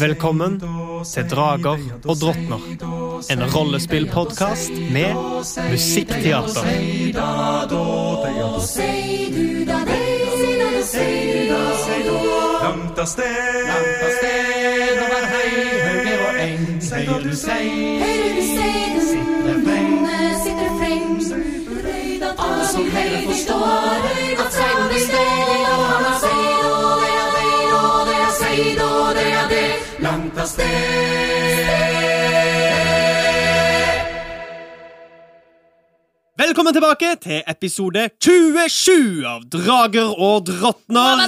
Velkommen til Drager og drottner. En rollespillpodkast med musikkteater. Sted, langt av sted eng. Høyre du sei, Høyre du sei, den sitter freng. sitter freng. Alle som hører forstår at Langt av sted. Velkommen tilbake til episode 27 av Drager og drottner.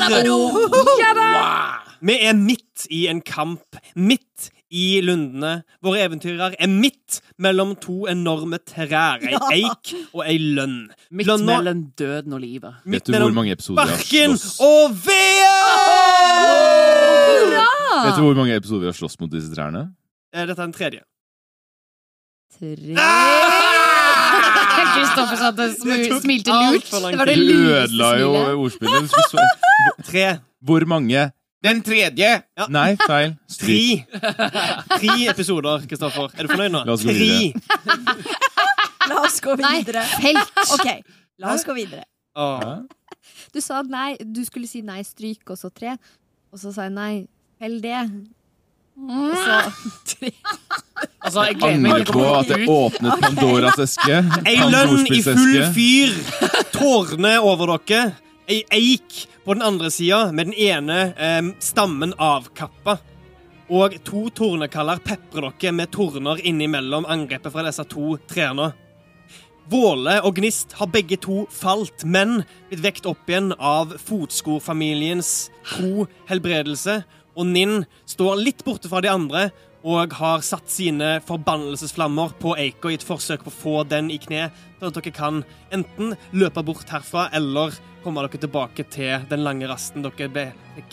Vi er midt i en kamp, midt i lundene. Våre eventyrer er midt mellom to enorme trær, ei eik og ei lønn. Midt Lønna- mellom døden og livet. midt Vet du hvor mange episoder vi har Barken og veden! Vet du hvor mange episoder vi har slåss mot disse trærne? Eh, Dette er den tredje. Tre Kristoffer satt og Det smu- tok smilte alt lurt. for lang Det var det tid. Du lureste ødela jo smilet. ordspillet. Så- Tre. Hvor mange Den tredje! Nei, feil. Stryk. Tre. Tre episoder, Kristoffer. Er du fornøyd nå? La oss gå Tre. videre. La oss gå Nei, videre. felt. Ok, la oss gå videre. Åh. Du sa nei, du skulle si nei, stryk, og så tre. Og så sa jeg nei, fell det. Og så tre. Altså, jeg gleder meg Angrer på at jeg åpnet Pandoras eske. Ei lønn i full fyr. Tårene over dere. Ei eik på den andre sida, med den ene eh, stammen avkappa. Og to tornekaller peprer dere med torner innimellom angrepet fra disse to trærne. Våle og Gnist har begge to falt, men blitt vekt opp igjen av fotskofamiliens tro helbredelse. Og Ninn står litt borte fra de andre og har satt sine forbannelsesflammer på Eika i et forsøk på å få den i kne, sånn at dere kan enten løpe bort herfra eller komme dere tilbake til den lange rasten dere ble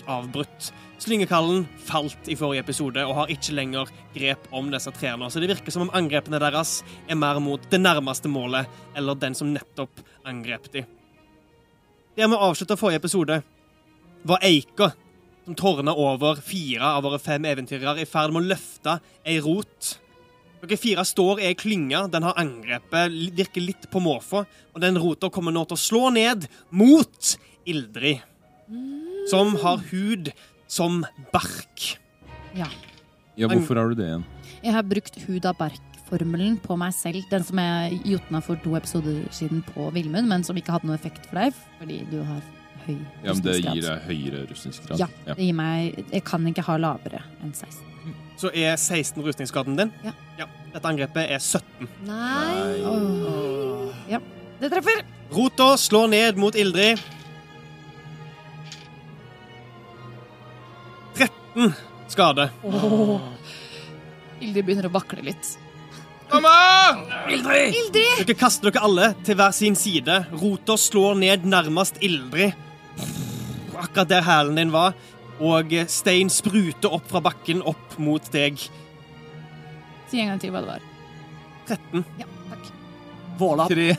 avbrutt. Slyngekallen falt i forrige episode og har ikke lenger grep om disse trærne. Så det virker som om angrepene deres er mer mot det nærmeste målet eller den som nettopp angrep dem. Der vi avslutta forrige episode, var Eika, som tårner over fire av våre fem eventyrere, i ferd med å løfte ei rot. Dere fire står i ei klynge. Den har angrepet, virker litt på måfå. Og den rota kommer nå til å slå ned mot Ildrid, som har hud som bark. Ja, hvorfor har du det igjen? Jeg har brukt hud av bark-formelen på meg selv. Den som jeg jotna for to episoder siden på Villmund, men som ikke hadde noe effekt for deg fordi du har høy Ja, men Det gir deg høyere rustningsgrad. Ja, det gir meg Jeg kan ikke ha lavere enn 16. Så er 16 rustningsgraden din. Ja. Dette angrepet er 17. Nei. Åh. Ja, det treffer! Rota slår ned mot Ildrid. 13 skade. Ildrid begynner å vakle litt. Dere kaster dere alle til hver sin side. Rota slår ned nærmest Ildrid. Akkurat der hælen din var. Og stein spruter opp fra bakken opp mot deg. Si en gang til hva det var. 13. Ja, takk. Våla Tre.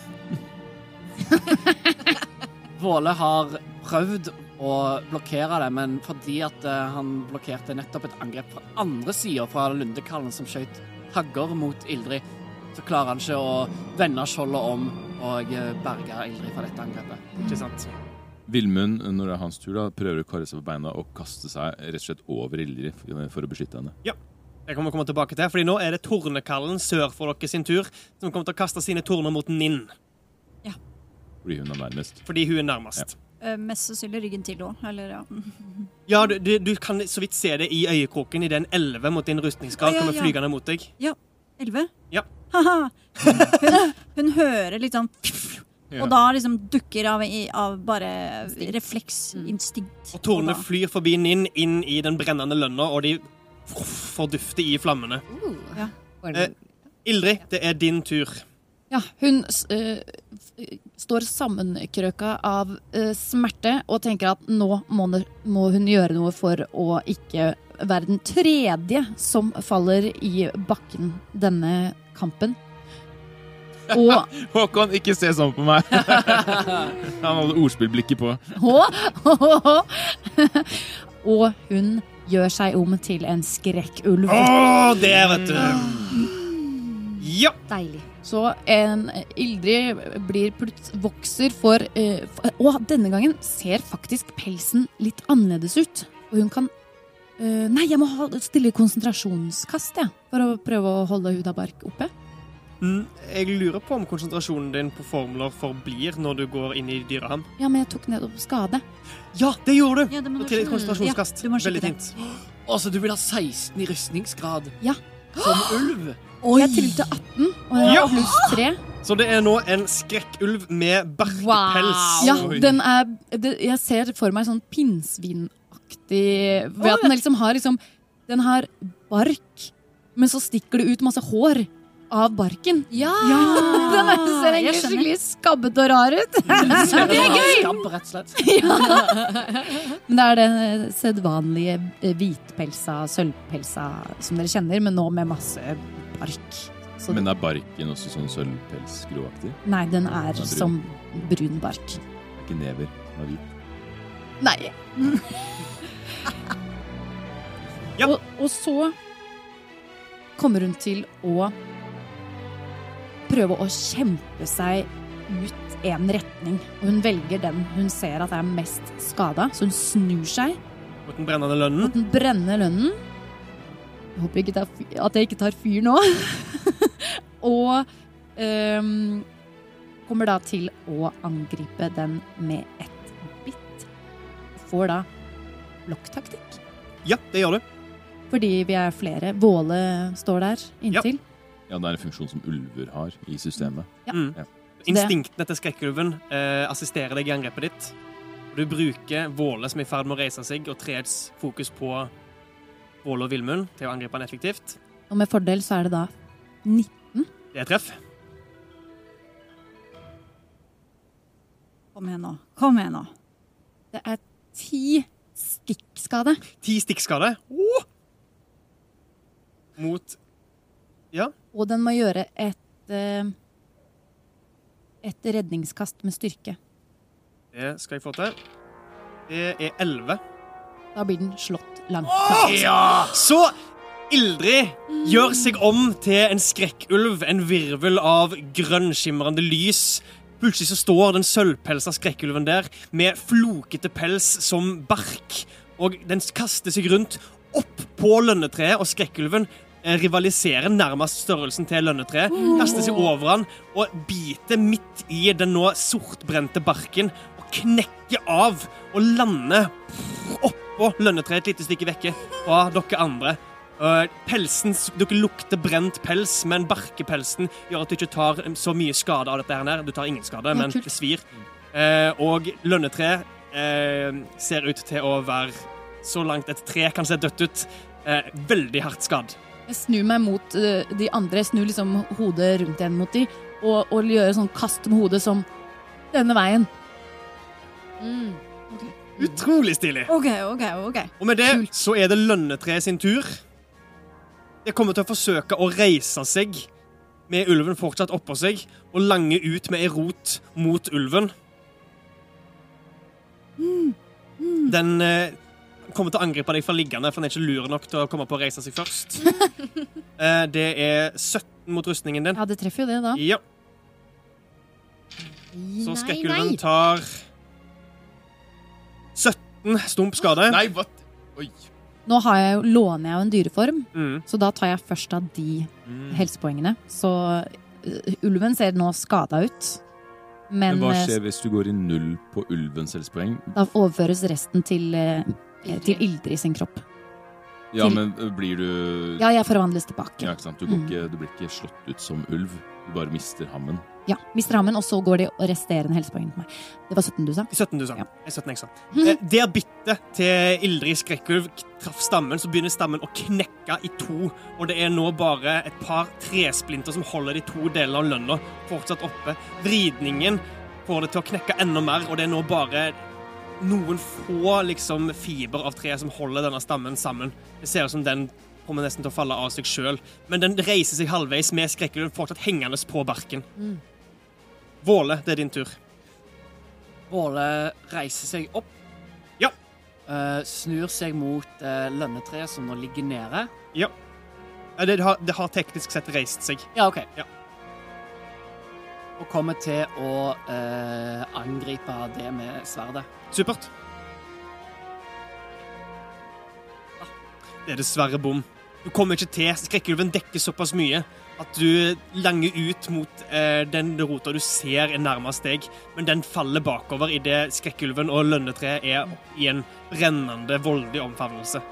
Våle har prøvd å blokkere det, men fordi at eh, han blokkerte nettopp et angrep fra andre sida, fra Lundekallen som skjøt hagger mot Ildrid, så klarer han ikke å vende skjoldet om og eh, berge Ildrid fra dette angrepet. Ikke sant? Villmund, når det er hans tur, da, prøver å karre seg på beina og kaste seg rett og slett over Ildrid for, å beskytte henne. Ja. Det kommer vi komme tilbake til, fordi nå er det Tornekallen sør for dere sin tur, som kommer til å kaste sine torner mot Ninn, Ja. Fordi hun er nærmest. fordi hun er nærmest. eh, mest sannsynlig ryggen til òg. Eller ja. Ja, du, du, du kan så vidt se det i øyekroken idet en 11 mot din rustningsgrad Å, ja, kommer ja. flygende mot deg. Ja. Elleve? Ja. Haha. Hun, hun hører litt sånn Ja. Og da liksom dukker av, av bare refleks, Mm. instinkt. Og tårnene flyr forbi Ninn inn i den brennende lønna, og de fordufter i flammene. Uh. Ja. Eh, det- Ildrid, det er din tur. Ja, hun eh, står sammenkrøka av uh, smerte og tenker at nå må, må hun gjøre noe for å ikke være den tredje som faller i bakken denne kampen. Og Håkon, ikke se sånn på meg! Han hadde ordspillblikket på. Og hun gjør seg om til en skrekkulv. Å, det, vet du. Ja. Deilig. Så en Ildrid blir plutselig vokser for eh, Og denne gangen ser faktisk pelsen litt annerledes ut. Og hun kan eh, Nei, jeg må ha, stille konsentrasjonskast, jeg. For å prøve å holde Hudabark oppe. Mm, Jeg lurer på om konsentrasjonen din på formler forblir når du går inn i dyrehavn. Ja, men jeg tok nettopp skade. Ja, det gjorde du! Ja, det må Og til et konsentrasjonskast. Ja, Veldig fint. Altså, du vil ha 16 i rustningsgrad Ja. som ulv? Jeg trilte 18, og jeg Ja! har pluss 3. Så det er nå en skrekkulv med barkepels. Ja, den er det, Jeg ser for meg sånn pinnsvinaktig Ved at den liksom har liksom Den har bark, men så stikker det ut masse hår av barken. Ja! Den er, ser jeg egentlig skikkelig skabbet og rar ut. Det er gøy! Skabb, rett og slett. Men det er den sedvanlige eh, hvitpelsa, sølvpelsa som dere kjenner, men nå med masse bark. Så, Men er barken også sånn sølvpelsgråaktig? nei, den er Den er brun. som brun bark. Det er Ikke never som er hvit? Nei. Ja. og, og så kommer hun til å prøve å kjempe seg ut en retning. Og hun velger den hun ser at er mest skada, så hun snur seg Mot den brennende lønnen. mot den brennende lønnen. Jeg håper ikke det er at jeg ikke tar fyr nå. og um, kommer da til å angripe den med et bitt. Får da blokktaktikk. Ja, det gjør du. Fordi vi er flere. Våle står der inntil. Ja, det er en funksjon som ulver har i systemet. Ja. Mm. Ja. Instinktene til skrekkulven eh, assisterer deg i angrepet ditt. Du bruker Våle som er i ferd med å reise seg, og treets fokus på Våle og Villmund til å angripe han effektivt. Og med fordel så er det da 19. Det er treff. Kom igjen nå. Kom igjen nå. Det er ti stikkskade. Ti stikkskade. Oh! Mot Og den må gjøre et eh, et redningskast med styrke. Det skal jeg få til. Det er elleve. Da blir den slått langt. Ja! Så Ildrid gjør seg om til en skrekkulv, en virvel av grønnskimrende lys. Plutselig så står den sølvpelsa skrekkulven der med flokete pels som bark. Og den kaster seg rundt opp på lønnetreet, og skrekkulven rivaliserer nærmest størrelsen til lønnetreet. Kaster seg over han og biter midt i den nå sortbrente barken og knekker av og lander oppå lønnetreet et lite stykke vekke fra dere andre. Uh, pelsen, Dere lukter brent pels, men barkepelsen gjør at du ikke tar um, så mye skade av dette. her. Du tar ingen skade, men det svir. Eh, og lønnetreet eh, ser ut til å være så langt et tre kan se dødt ut. eh, veldig hardt skadd. Jeg snur meg mot uh, de andre, snur liksom hodet rundt igjen mot de, og, og gjør sånn kast med hodet som denne veien. Mm. Utrolig stilig. OK, OK, OK. Og med det Kult. så er det lønnetreet sin tur. Det kommer til å forsøke å reise seg med ulven fortsatt oppå seg og lange ut med ei rot mot ulven. Den eh, kommer til å angripe deg fra liggende, for han er ikke lur nok til å komme på å reise seg først. Eh, det er 17 mot rustningen din. Ja, det treffer jo det, da. Ja, så skrekkulven tar 17 stump skade. Nei, hva? Oi. Nå har jeg jo, låner jeg jo en dyreform, Mm. så da tar jeg først av de helsepoengene. Så eh, ulven ser nå skada ut. Men, Men hva eh, skjer hvis du går i null på ulvens helsepoeng? da overføres resten til, eh, til Ildrid sin kropp. Ja, Til- men øh, blir du Ja, jeg forvandles tilbake. Ja, ikke sant? Du, går Mm. ikke, du blir ikke slått ut som ulv. Du bare mister hammen. Ja, Mister hammen, og så går de resterende helsepoengene til meg. Det var 17 du sa? 17 du sa. Ja. 17 jeg sa. Eh, Der bittet til Ildrid Skrekkulv traff stammen, så begynner stammen å knekke i to. Og det er nå bare et par tresplinter som holder de to delene av lønna fortsatt oppe. Vridningen får det til å knekke enda mer, og det er nå bare noen få liksom, fiber av treet som holder denne stammen sammen. Det ser ut som den kommer nesten til å falle av seg sjøl. Men den reiser seg halvveis med Skrekkulven fortsatt hengende på barken. Våle, det er din tur. Våle reiser seg opp. Ja. Uh, snur seg mot uh, lønnetreet som nå ligger nede. Ja. Ja, Det har, det har teknisk sett reist seg. Ja, OK. Ja. Og kommer til å uh, angripe det med sverdet. Supert. Det er dessverre bom. Du kommer ikke til. Skrekkulven dekker såpass mye at du langer ut mot eh, den rota du ser er nærmest deg, men den faller bakover idet skrekkulven og lønnetreet er i en brennende, voldelig omfavnelse.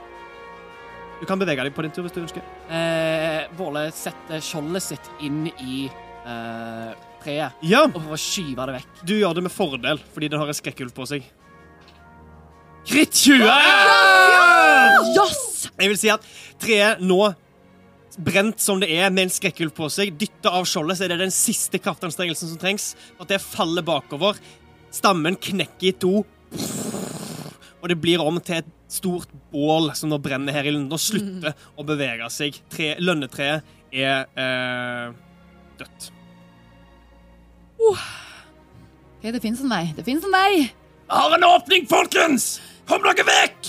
Du kan bevege deg på din tur hvis du ønsker. Eh, Våle setter skjoldet sitt inn i eh, treet Ja, og prøver å skyve det vekk. du gjør det med fordel, fordi den har en skrekkulv på seg. Kritt 20! Yes! Jeg vil si at treet nå, brent som det er, med en skrekkulv på seg, dytta av skjoldet, så er det den siste kraftanstrengelsen som trengs. At det faller bakover. Stammen knekker i to. Og det blir om til et stort bål som nå brenner her i Lunden, og slutter å bevege seg. Tre, lønnetreet er eh, dødt. Ok, det fins en vei. Det fins en vei! Vi har en åpning, folkens! Kom dere vekk!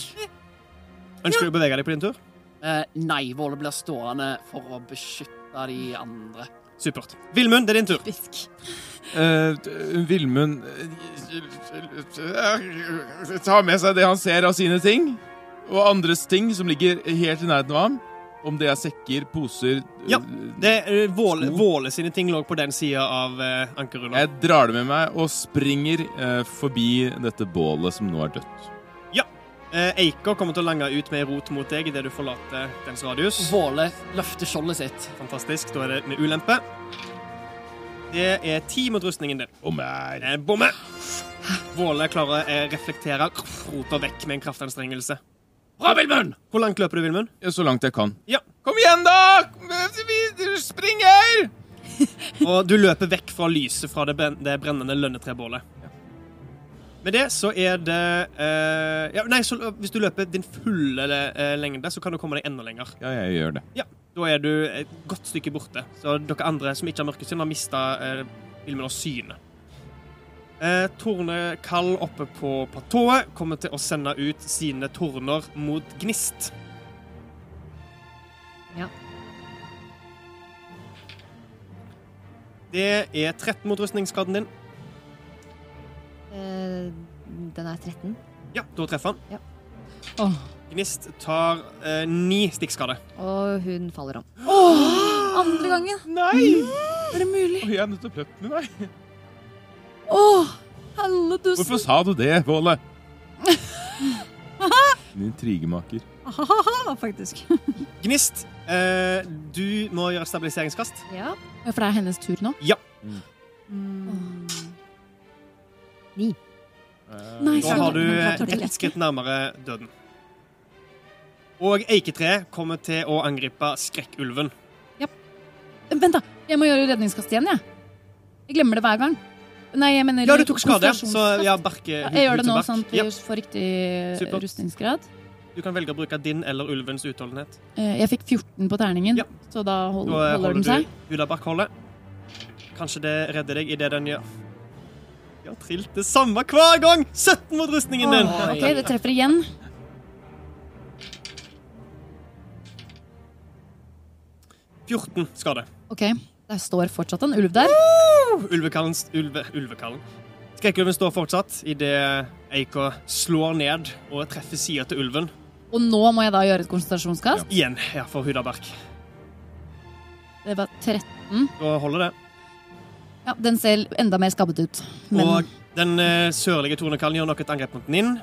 Ønsker du å bevege deg på din tur? Eh, nei, Våle blir stående for å beskytte de andre. Supert. Vilmund, det er din tur. Fisk. Uh, Vilmund eh, tar med seg det han ser av sine ting, og andres ting som ligger helt i nærheten av ham. Om det er sekker, poser Ja, eh, Det er Våle, Våle sine ting lå på den sida av uh, ankerrullen. Jeg drar det med meg og springer uh, forbi dette bålet som nå er dødt. Eh, Eiko kommer til å lange ut med rot mot deg idet du forlater dens radius. Våle løfter skjoldet sitt. Fantastisk. Da er det med ulempe. Det er ti mot rustningen din. Om jeg Det er bomme. Våle klarer å eh, reflektere rota vekk med en kraftanstrengelse. Bra, Vilmund! Hvor langt løper du, Vilmund? Ja, Så langt jeg kan. Ja. Kom igjen, da! Vi springer! Og du løper vekk fra lyset fra det, brenn det brennende lønnetrebålet. Med det så er det uh, ja, Nei, så hvis du løper din fulle uh, lengde, så kan du komme deg enda lenger. Ja, jeg gjør det. Ja, Da er du et godt stykke borte. Så dere andre som ikke har mørkesyn, har mista uh, filmen av syne. Eh, Tornekall oppe på platået kommer til å sende ut sine torner mot Gnist. Ja. Det er 13 mot rustningsskaden din. Eh, den er 13. Ja, da treffer han. Ja. Oh. Gnist tar eh, ni stikkskade. Og hun faller om. Andre gangen. Nei! Er det mulig? Jeg er nødt til å pløtte med meg. Åh, helledusen. Hvorfor sa du det, Våle? Din intrigemaker. Ahaha, faktisk. Gnist, eh, du må gjøre stabiliseringskast. Ja. Ja, for det er hennes tur nå? Ja. Mm. Nei, Da har du eh, ett skritt nærmere døden. Og eiketreet kommer til å angripe skrekkulven. Vent, da. Jeg må gjøre redningskast igjen, jeg. Jeg glemmer det hver gang. Nei, jeg mener Ja, du tok skade, så ja, barke Jeg gjør det nå, sånn at vi Ja, får riktig Supert. rustningsgrad. du kan velge å bruke din eller ulvens utholdenhet. Eh, Jeg fikk 14 på terningen, Ja. så da holder, eh, holder holder den seg. du Hudabark-holdet. Kanskje det redder deg i det den gjør De har trilt det samme hver gang! 17 mot rustningen din! Oh, ok, det treffer igjen. Fjorten 14 skade. Ok, der står fortsatt en ulv der. Ulvekallen ulve, Ulvekallen. Skrekkulven står fortsatt idet Eika slår ned og treffer sida til ulven. Og nå må jeg da gjøre et konsentrasjonskast. Igjen, ja, for Hudabark. Det var 13. Da holder det. Ja, Den ser enda mer skabbet ut. Men Og den uh, sørlige tornekallen gjør nok et angrep mot den inn.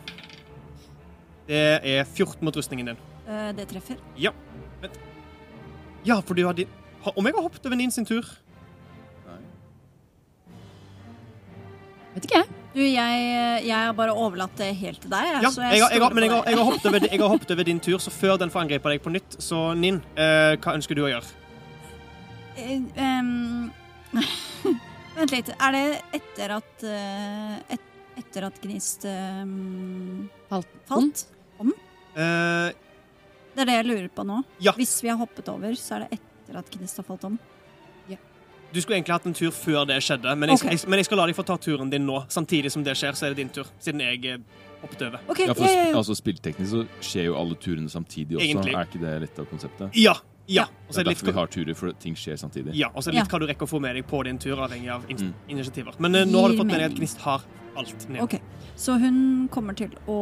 Det er 14 mot rustningen din. Uh, det treffer. Ja. Vent. Ja, for du har din Om jeg har hoppet over Nin sin tur? vet ikke jeg. Du, jeg, jeg har bare overlatt det helt til deg. Ja, så jeg, har- jeg, men jeg har, har hoppet over, jeg har hoppet over din tur, så før den får angripe deg på nytt, så Ninn, eh, hva ønsker du å gjøre? Eh, um, Vent litt. Er det etter at eh, et, Etter at Gnist em, Falt. falt? Eh, Det er det jeg lurer på nå. Ja. Hvis vi har hoppet over, så er det etter at Gnist har falt om. du skulle egentlig hatt en tur før det skjedde, men jeg, skal- jeg, men jeg skal la deg få ta turen din nå. Samtidig som det skjer, så er det din tur, siden jeg eh, hoppet over. Okay, Ja, for yeah, yeah. altså Spillteknisk så skjer jo alle turene samtidig også. Egentlig. Er ikke det litt av konseptet? Ja. ja. Og Det så er er det litt derfor vi har turer, for ting skjer samtidig. Ja, og så er det litt hva du rekker å få med deg på din tur, avhengig av in Mm. initiativer. Men uh, nå har du fått med deg at. Gnist har alt ned. Ok, Så hun kommer til å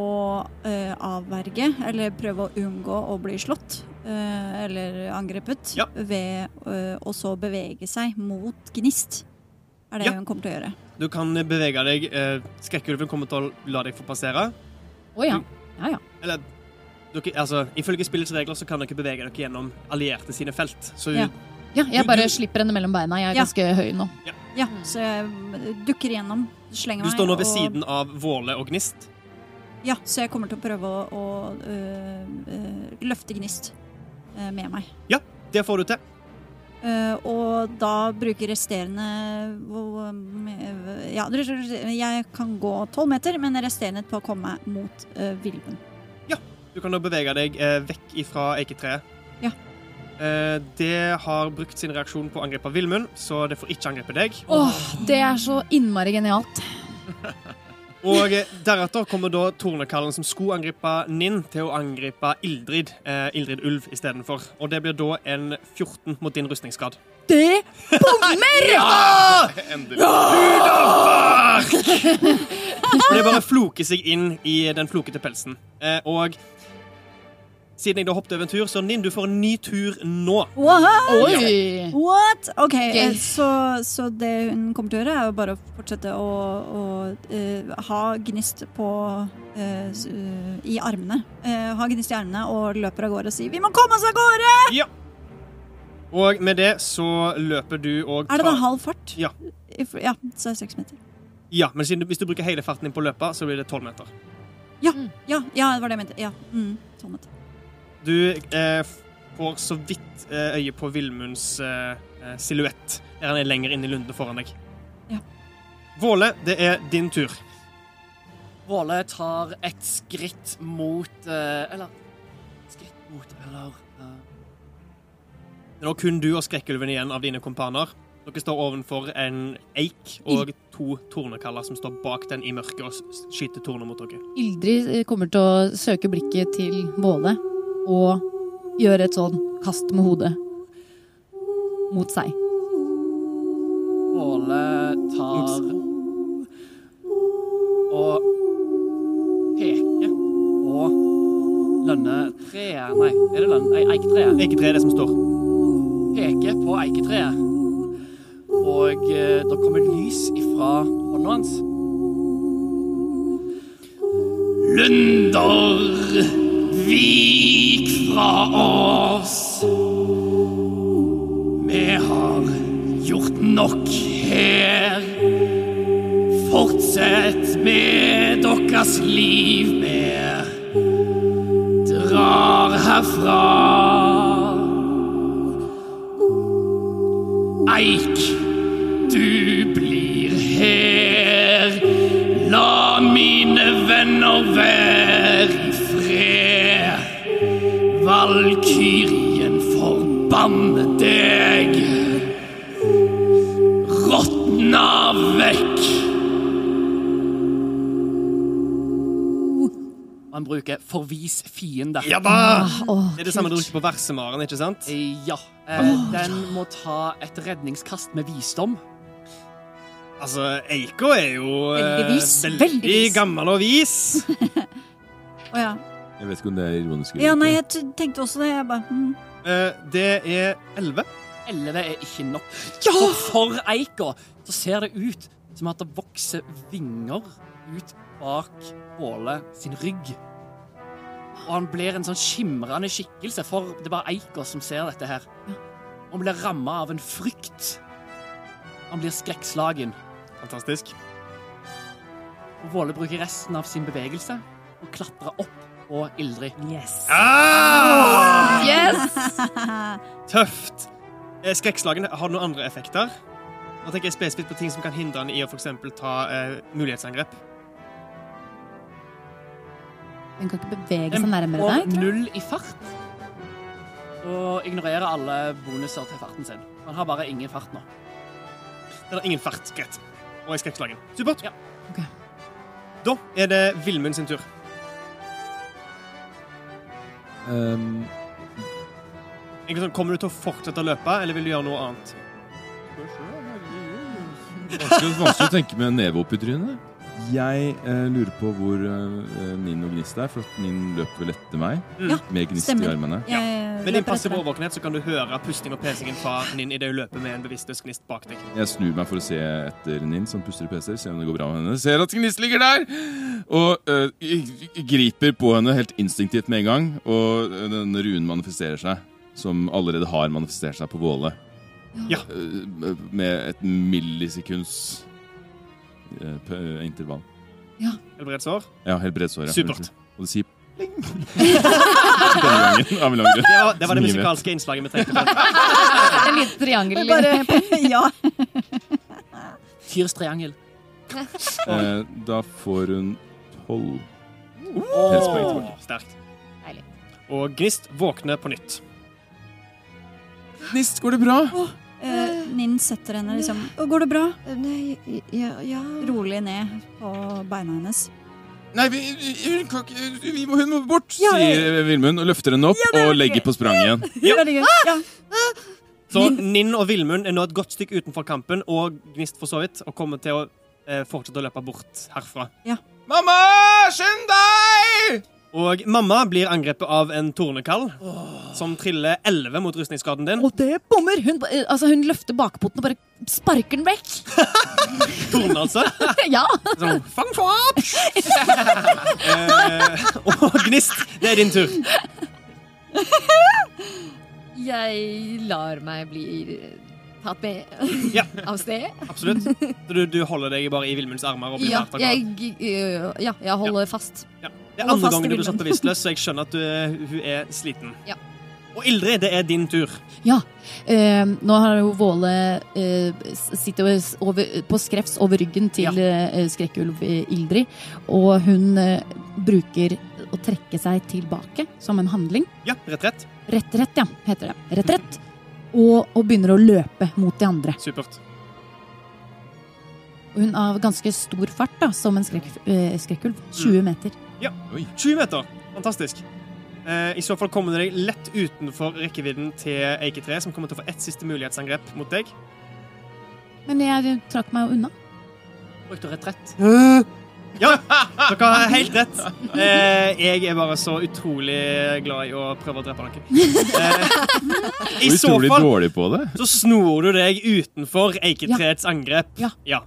eh, avverge, eller prøve å unngå å bli slått, eh, eller angrepet, Ja. ved eh, å så bevege seg mot Gnist. Er det Ja. hun kommer til å gjøre. Du kan bevege deg. Eh, Skrekkulven kommer til å la deg få passere. Å ja. Ja ja. Eller dere, altså, Ifølge spillets regler så kan dere bevege dere gjennom allierte sine felt. Så Ja. Ja, Du- jeg bare du- slipper henne mellom beina. Jeg er Ja. ganske høy nå. Ja, så jeg dukker igjennom, slenger du står nå ved og- siden av Våle og Gnist. Ja, så jeg kommer til å prøve å, å øh, øh, løfte Gnist øh, med meg. Ja, Det får du til. Uh, og da bruker resterende Ja, jeg kan gå tolv meter, men resterende på å komme mot uh, Ja, Du kan da bevege deg eh, vekk ifra eiketreet. Ja. Eh, det har brukt sin reaksjon på å angripe Villmund, så det får ikke angripe deg. Åh, det er så innmari genialt. Og eh, deretter kommer da tornekallen som skulle angripe Ninn, til å angripe Ildrid, eh, Ildrid Ulv istedenfor. Og det blir da en 14 mot din rustningsgrad. Det bommer! Endelig. Og det bare floker seg inn i den flokete pelsen. Eh, og siden jeg da hoppet over en tur, så Ninn, du får en ny tur nå. What? Oi! What? OK, Gøy. eh, så, så det hun kommer til å gjøre, er jo bare å fortsette å, å uh, ha Gnist på uh, eh, i armene. Uh, ha Gnist i armene og løper av gårde og sier 'Vi må komme oss av gårde!' Ja. Og med det så løper du og Er det da halv fart? Ja. Ja, så er det seks meter. Ja, men siden du, hvis du bruker hele farten din på å løpe, så blir det 12 meter. Ja, Ja, ja, det var det jeg mente. Ja, mm, tolv meter. Du eh, får så vidt eh, øye på Vilmunds eh, eh, silhuett, han er lenger inn i lunden foran deg. Ja. Våle, det er din tur. Våle tar et skritt mot eh, Eller Skritt mot Eller eh, Det er nå kun du og Skrekkulven igjen av dine kompaner. Dere står ovenfor en eik og to tornekaller som står bak den i mørket og skyter torner mot dere. Ildrid kommer til å søke blikket til Våle og gjøre et sånn kast med hodet mot seg. Åle tar og peker på lønnetreet Nei, er det lønn... Eiketreet. Eiketreet er det som står. Peker på eiketreet. Og eh, da kommer lys ifra hånda hans. Lunder, vik fra oss. Vi har gjort nok her. Fortsett med deres liv. Vi drar herfra. Eik, du blir her. La mine venner være Valkyrien forbanne deg. Råtna vekk. Han bruker 'forvis fiende'. Ja da! Det er det samme du bruker på versemaren, ikke sant? Eh, Ja. Eh, den må ta et redningskast med visdom. Altså, Eiko er jo eh, Veldig vis. veldig, Veldig vis. gammel og vis. Å ja. Jeg vet ikke om det er ironisk. Ja, nei, jeg tenkte også det. Jeg bare mm. Eh, det er 11. elleve er ikke nok. For, for eika så ser det ut som at det vokser vinger ut bak Åle sin rygg. Og han blir en sånn skimrende skikkelse, for det er bare eika som ser dette her. Han blir ramma av en frykt. Han blir skrekkslagen. Fantastisk. Og Våle bruker resten av sin bevegelse og klatrer opp på Ildrid. Yes. Ah! yes! Tøft. Skrekkslagene har noen andre effekter? Nå tenker jeg spesifikt på ting som kan hindre han i å eksempel ta eh, mulighetsangrep. Den kan ikke bevege seg nærmere Og deg. Og null i fart. Og ignorerer alle bonuser til farten sin. Han har bare ingen fart nå. Det er ingen fart. Greit. Og i skrekkslagen. Supert. Ja. Okay. Da er det Vilmund sin tur. Ehm, sånn, Kommer du til å fortsette å løpe, eller vil du gjøre noe annet? vanskelig, vanskelig å tenke med neve opp i trynet. Jeg eh, lurer på hvor eh, Ninn og Gnist er, for at Ninn løper vel etter meg. Mm. Med Gnist stemmer. i armene. Ja. Med din passive overvåkenhet så kan du høre pusting og pesingen fra Ninn idet hun løper med en bevisstløs gnist bak deg. Jeg snur meg for å se etter Ninn, som puster i PC-er. Se om det går bra med henne. Ser at Gnist ligger der! Og eh, g- griper på henne helt instinktivt med en gang. Og eh, denne runen manifesterer seg, som allerede har manifestert seg på Våle. Ja. Uh, med et millisekunds p- intervall. Helbredssår. Ja, helbredssår. ja. Supert. Og det sier pling. Denne gangen, grunn. Det var, det, musikalske innslaget vi trengte. En liten triangel. Bare, ja. Fyrstriangel. Eh, da får hun tolv. Helsepoeng tilbake. Sterkt. Deilig. Og Gnist våkner på nytt. Gnist, går det bra? Eh, Ninn setter henne liksom «Å, Går det bra? Nei, ja, ja. Rolig ned på beina hennes. Nei, vi, vi, hun, kan vi må, hun må bort, Ja, ja. sier Vilmund og løfter henne opp Ja, og legger på sprang igjen. Ja. Ja. Så Ninn og Vilmund er nå et godt stykke utenfor kampen, og Gnist for så vidt, og kommer til å eh, fortsette å løpe bort herfra. Mamma, skynd deg! Og mamma blir angrepet av en tornekall som triller 11 mot rustningsskaden din. Og det bommer! Hun, altså, hun løfter bakpoten og bare sparker den vekk. Tornen, altså. ja! Sånn, fang fopp! eh, og Gnist, det er din tur. Jeg lar meg bli med Ja. av sted. Absolutt. Du, du holder deg bare i Vilmunds armer og blir Ja, jeg, øh, ja, jeg holder fast. Ja. Det er andre gangen du blir satt bevisstløs, så jeg skjønner at du, hun er sliten. Ja. Og Ildrid, det er din tur. Ja. eh, nå har jo Våle eh, sitter over- på skrevs over ryggen til eh, skrekkulv eh, Ildrid, og hun eh, bruker å trekke seg tilbake som en handling. Ja, retrett. Retrett, ja, heter det. Retrett. Og, og begynner å løpe mot de andre. Supert. Og hun har ganske stor fart, da, som en skrekk, eh, skrekkulv. 20 meter. Ja, 20 meter. Fantastisk. Eh, I så fall kommer du deg lett utenfor rekkevidden til Eike3, som kommer til å få ett siste mulighetsangrep mot deg. Men jeg trakk meg unna. Brukte retrett. Ja, dere har helt rett. Eh, jeg er bare så utrolig glad i å prøve å drepe noen. Eh, I så utrolig fall dårlig på det. så snor du deg utenfor eiketreets angrep. Ja.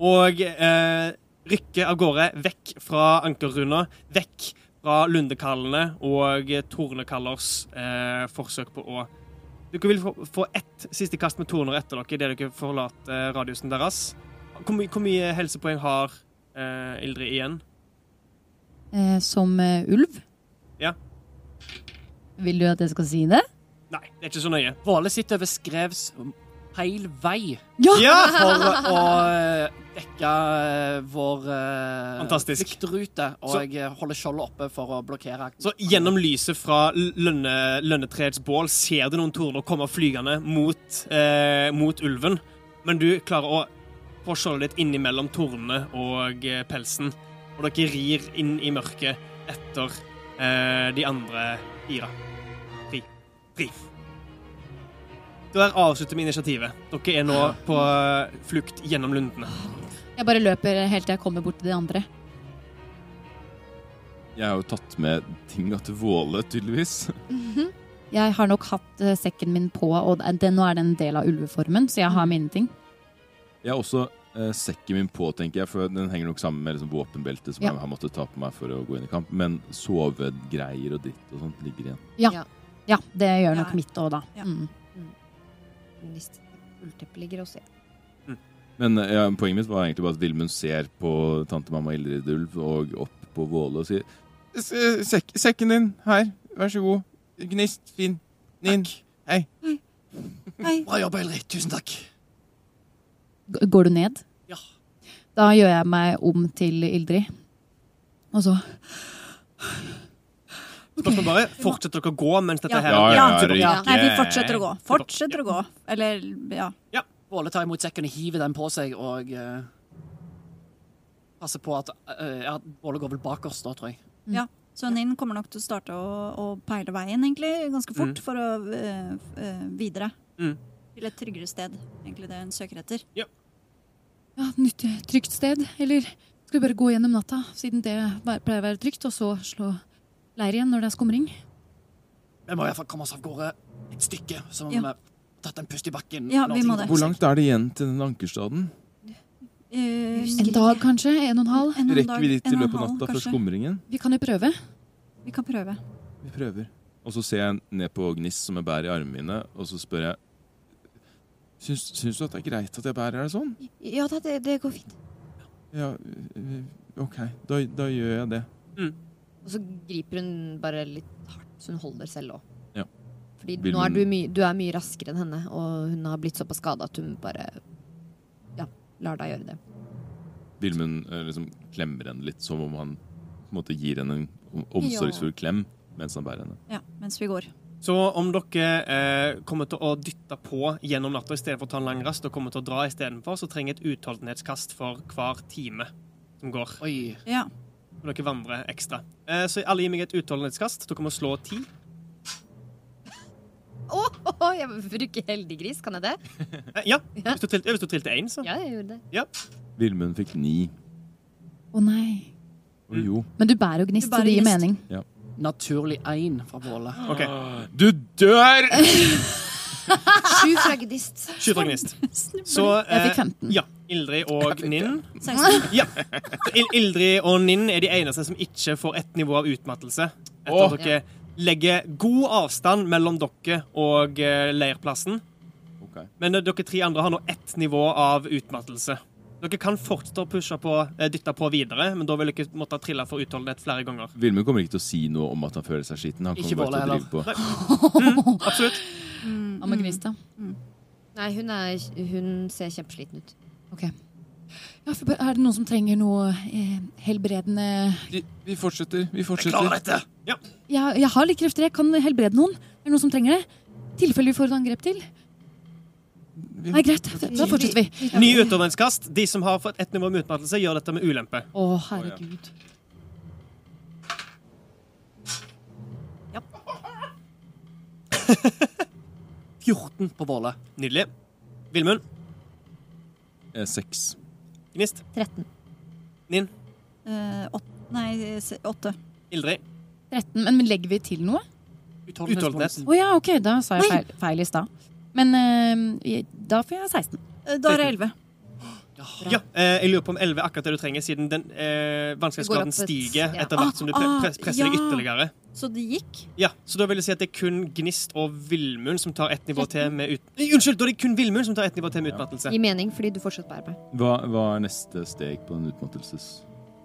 Og eh, rykker av gårde vekk fra ankerrunda, vekk fra lundekallene og tornekallers eh, forsøk på å Dere vil få, få ett siste kast med torner etter dere idet dere forlater radiusen deres. Hvor, my hvor mye helsepoeng har eh, Ildrid igjen? Eh, som eh, ulv. Ja. Vil du at jeg skal si det? Nei, det er ikke så nøye. Våle sitter over skrevs feil vei Ja! for å eh, dekke eh, vår eh, Fantastisk. fluktrute, og Så- jeg holder skjoldet oppe for å blokkere. Så gjennom lyset fra lønne, lønnetreets bål ser du noen torner komme flygende mot, eh, mot ulven. Men du klarer å få skjoldet ditt innimellom tornene og eh, pelsen. Og dere rir inn i mørket etter eh, de andre fire. Fri. Fri. Der avslutter vi initiativet. Dere er nå på eh, flukt gjennom lundene. Jeg bare løper helt til jeg kommer bort til de andre. Jeg har jo tatt med tinga til Våle, tydeligvis. Jeg har nok hatt eh, sekken min på, og det, nå er det en del av ulveformen, så jeg har mine ting. Jeg har også eh, sekken min på, tenker jeg, for den henger nok sammen med liksom, våpenbeltet som Ja. jeg har måttet ta på meg for å gå inn i kamp. Men sovegreier og dritt og sånt ligger igjen. Ja, det gjør nok Ja. mitt òg, da. Ja. Mm. Nist- Ullteppet ligger også ja. Men eh, ja, poenget mitt var egentlig bare at Vilmund ser på tante mamma Ildrid Ulv og opp på Våle og sier «S- eh, Sekken din, her, vær så god. Gnist, fin. Nin. Hei. Hei. Bra jobba, Ildrid. Tusen takk. Går du ned? Ja. Da gjør jeg meg om til Ildrid. Og så Spørsmålet bare, Fortsetter dere å gå mens dette Ja. her Ja, ja, Ja. Nei, vi fortsetter å gå. Fortsetter å gå. Eller, ja. ja. Våle tar imot sekken og hiver den på seg og uh, passer på at uh, ja, Våle går vel bak oss da, tror jeg. Ja. Så Ninn kommer nok til å starte å, å peile veien egentlig ganske fort Mm. for å uh, eh, videre. Mm. Til et tryggere sted, egentlig det hun søker etter. Ja, nytt nyttig, trygt sted. Eller skal vi bare gå gjennom natta, siden det pleier å være trygt, og så slå leir igjen når det er skumring? Vi må i hvert fall komme oss av gårde et stykke, så må Ja. vi ha tatt en pust i bakken. Ja, vi må det. Hvor langt er det igjen til den ankerstaden? Eh, En dag kanskje? En og en halv? en Rekker vi dit i løpet av halv, natta før kanskje. skumringen? Vi kan jo prøve. Vi kan prøve. Vi prøver. Og så ser jeg ned på Gniss som jeg bærer i armene mine, og så spør jeg Syns, syns du at det er greit at jeg bærer deg sånn? Ja da, det, det går fint. Ja, OK. Da, da gjør jeg det. Og så griper hun bare litt hardt, så hun holder selv òg. Ja. Fordi Vil nå er du, my du er mye raskere enn henne, og hun har blitt såpass skada at hun bare ja, lar deg gjøre det. Vilmund øh, liksom klemmer henne litt, som om han på en måte gir henne en om- omsorgsfull klem mens han bærer henne. Ja, mens vi går. Så om dere eh, kommer til å dytte på gjennom natta istedenfor å ta en lang rast, og kommer til å dra istedenfor, så trenger jeg et utholdenhetskast for hver time som går. Oi. Ja. Og dere vandrer ekstra. Eh, så alle gir meg et utholdenhetskast. Dere må slå ti. Å, jeg bruker heldig gris, kan jeg det? Eh, ja. Ja. Hvis du trilte, hvis én, så. Ja, jeg gjorde det. Vilmund fikk ni. Å nei. Mm. Men du bærer jo gnist, bærer så det gir gnist. mening. Naturlig én fra Våle. OK. Du dør! Sju fra Gnist. Gnist. Så Jeg fikk eh, 15. ja. Ildrid og Ninn 16. Ja. Il Ildrid og Ninn er de eneste som ikke får ett nivå av utmattelse. Etter Åh. at dere legger god avstand mellom dere og eh, leirplassen. Ok. Men eh, dere tre andre har nå ett nivå av utmattelse. Dere kan fortsette å pushe på, eh, dytte på videre, men da vil dere måtte trille for utholdenhet flere ganger. Vilmund kommer ikke til å si noe om at han føler seg skitten. Han Ikke kommer bare til å drive på. Absolutt. Mm, mm. gnist, da? Nei, hun, er, hun ser kjempesliten ut. Ok. Ja, for er det noen som trenger noe eh, helbredende Vi, vi fortsetter. Vi Jeg klarer dette! dette! jeg, jeg har litt krefter, jeg kan helbrede noen. Er det noen som trenger det? I tilfelle vi får et angrep til. Vi, Nei, greit. Da fortsetter vi. Ny utdanningskast. De som har fått ett nivå med utmattelse, gjør dette med ulempe. Å, herregud. Ja. 14 på Våle. Nydelig. Vilmund. 6. Gnist. 13. Ninn. Eh, åt, nei, se- åtte. Ildrid. 13, men legger vi til noe? Utholdenhet. Å ja, ok, da sa jeg feil, feil i stad. Men eh, da får jeg 16. Eh, Da er det elleve. Ja, eh, jeg lurer på om 11 er akkurat det du trenger, siden den eh, vanskelighetsgraden Det går opp et- stiger ja. etter hvert som du pre Ah, pres presser deg ja. ytterligere. Så det gikk. Ja, Så da vil jeg si at det er kun Gnist og Vilmund som tar ett nivå til med ut... Nei, Unnskyld, da er det kun Vilmund som tar ett nivå til med utmattelse. Gi mening, fordi du fortsatt bærer meg. Hva, hva er neste steg på den utmattelses...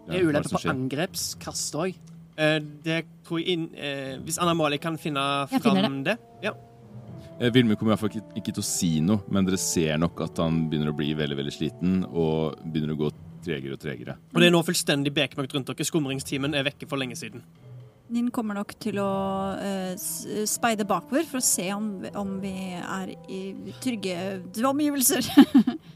Det er ulempe på angrepskast òg. Eh, det tror jeg inn, eh, Hvis Anna Mali kan finne Jeg finner fram det. Ja. Eh, Vilmund kommer i hvert fall ikke, ikke til å si noe, men dere ser nok at han begynner å bli veldig veldig sliten og begynner å gå tregere og tregere. Og det er nå fullstendig bekmørkt rundt dere. Skumringstimen er vekke for lenge siden. Ninn kommer nok til å uh, speide bakover for å se om, om vi er i trygge omgivelser.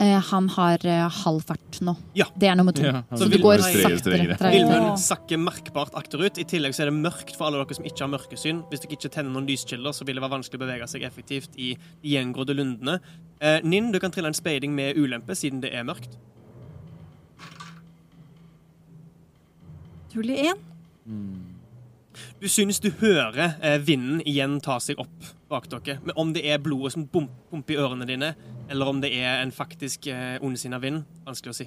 Eh, han har eh, halv fart nå. Ja. Det er nummer to. Ja, så det går saktere. Vilmund sakker merkbart akterut. I tillegg så er det mørkt for alle dere som ikke har mørkesyn. Hvis dere ikke tenner noen lyskilder, så vil det være vanskelig å bevege seg effektivt i de gjengrodde lundene. Eh, Ninn, du kan trille en speiding med ulempe, siden det er mørkt. Naturlig én. Du syns du hører eh, vinden igjen ta seg opp bak dere. Men om det er blodet som bump, pumper i ørene dine, eller om det er en faktisk eh, ondsinna vind, vanskelig å si.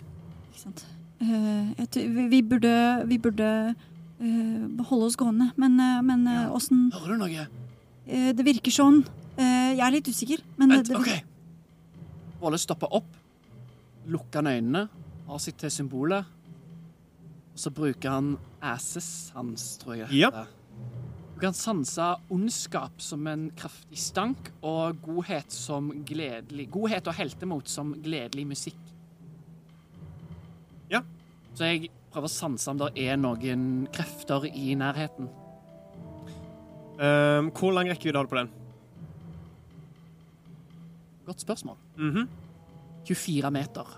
Ikke sant. Uh, jeg tror vi, vi burde, vi burde uh, holde oss gående, men uh, men, eh, åssen Hører du noe? eh, Det virker sånn. Eh, jeg er litt usikker, men Vent, det, OK. Våle stopper opp, lukker øynene, har sitt til symbolet, og så bruker han asses hans, tror jeg. Ja. Du kan sanse ondskap som en kraftig stank, og godhet som gledelig Godhet og heltemot som gledelig musikk. Ja. Så jeg prøver å sanse om det er noen krefter i nærheten. Um, hvor lang rekkevidde har du på den? Godt spørsmål. Mhm. 24 meter.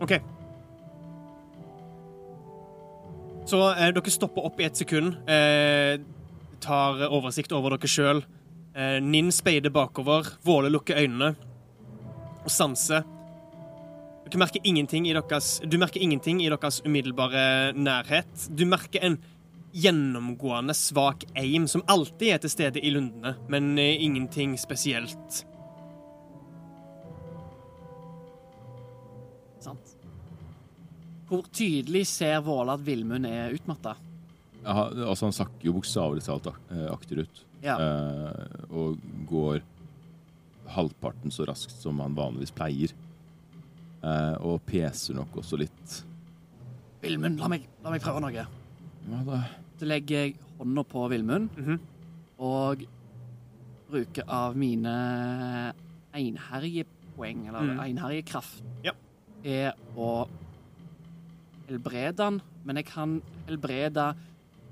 OK. Så eh, dere stopper opp i et sekund, eh, tar oversikt over dere sjøl. Eh, Ninn speider bakover, Våle lukker øynene og sanser. Dere merker ingenting i deres, du merker ingenting i deres umiddelbare nærhet. Du merker en gjennomgående svak aim som alltid er til stede i lundene, men eh, ingenting spesielt. Hvor tydelig ser Våle at Villmund er utmatta? Ja, altså han sakker jo bokstavelig talt eh, akterut. Ja. Eh, og går halvparten så raskt som han vanligvis pleier. Eh, og peser nok også litt. Villmund, la la meg prøve noe. Hva da? Så legger jeg hånda på Villmund -hmm. og bruker av mine einherjepoeng, eller Mm. einherjekraft, Ja. er å helbrede han, men jeg kan helbrede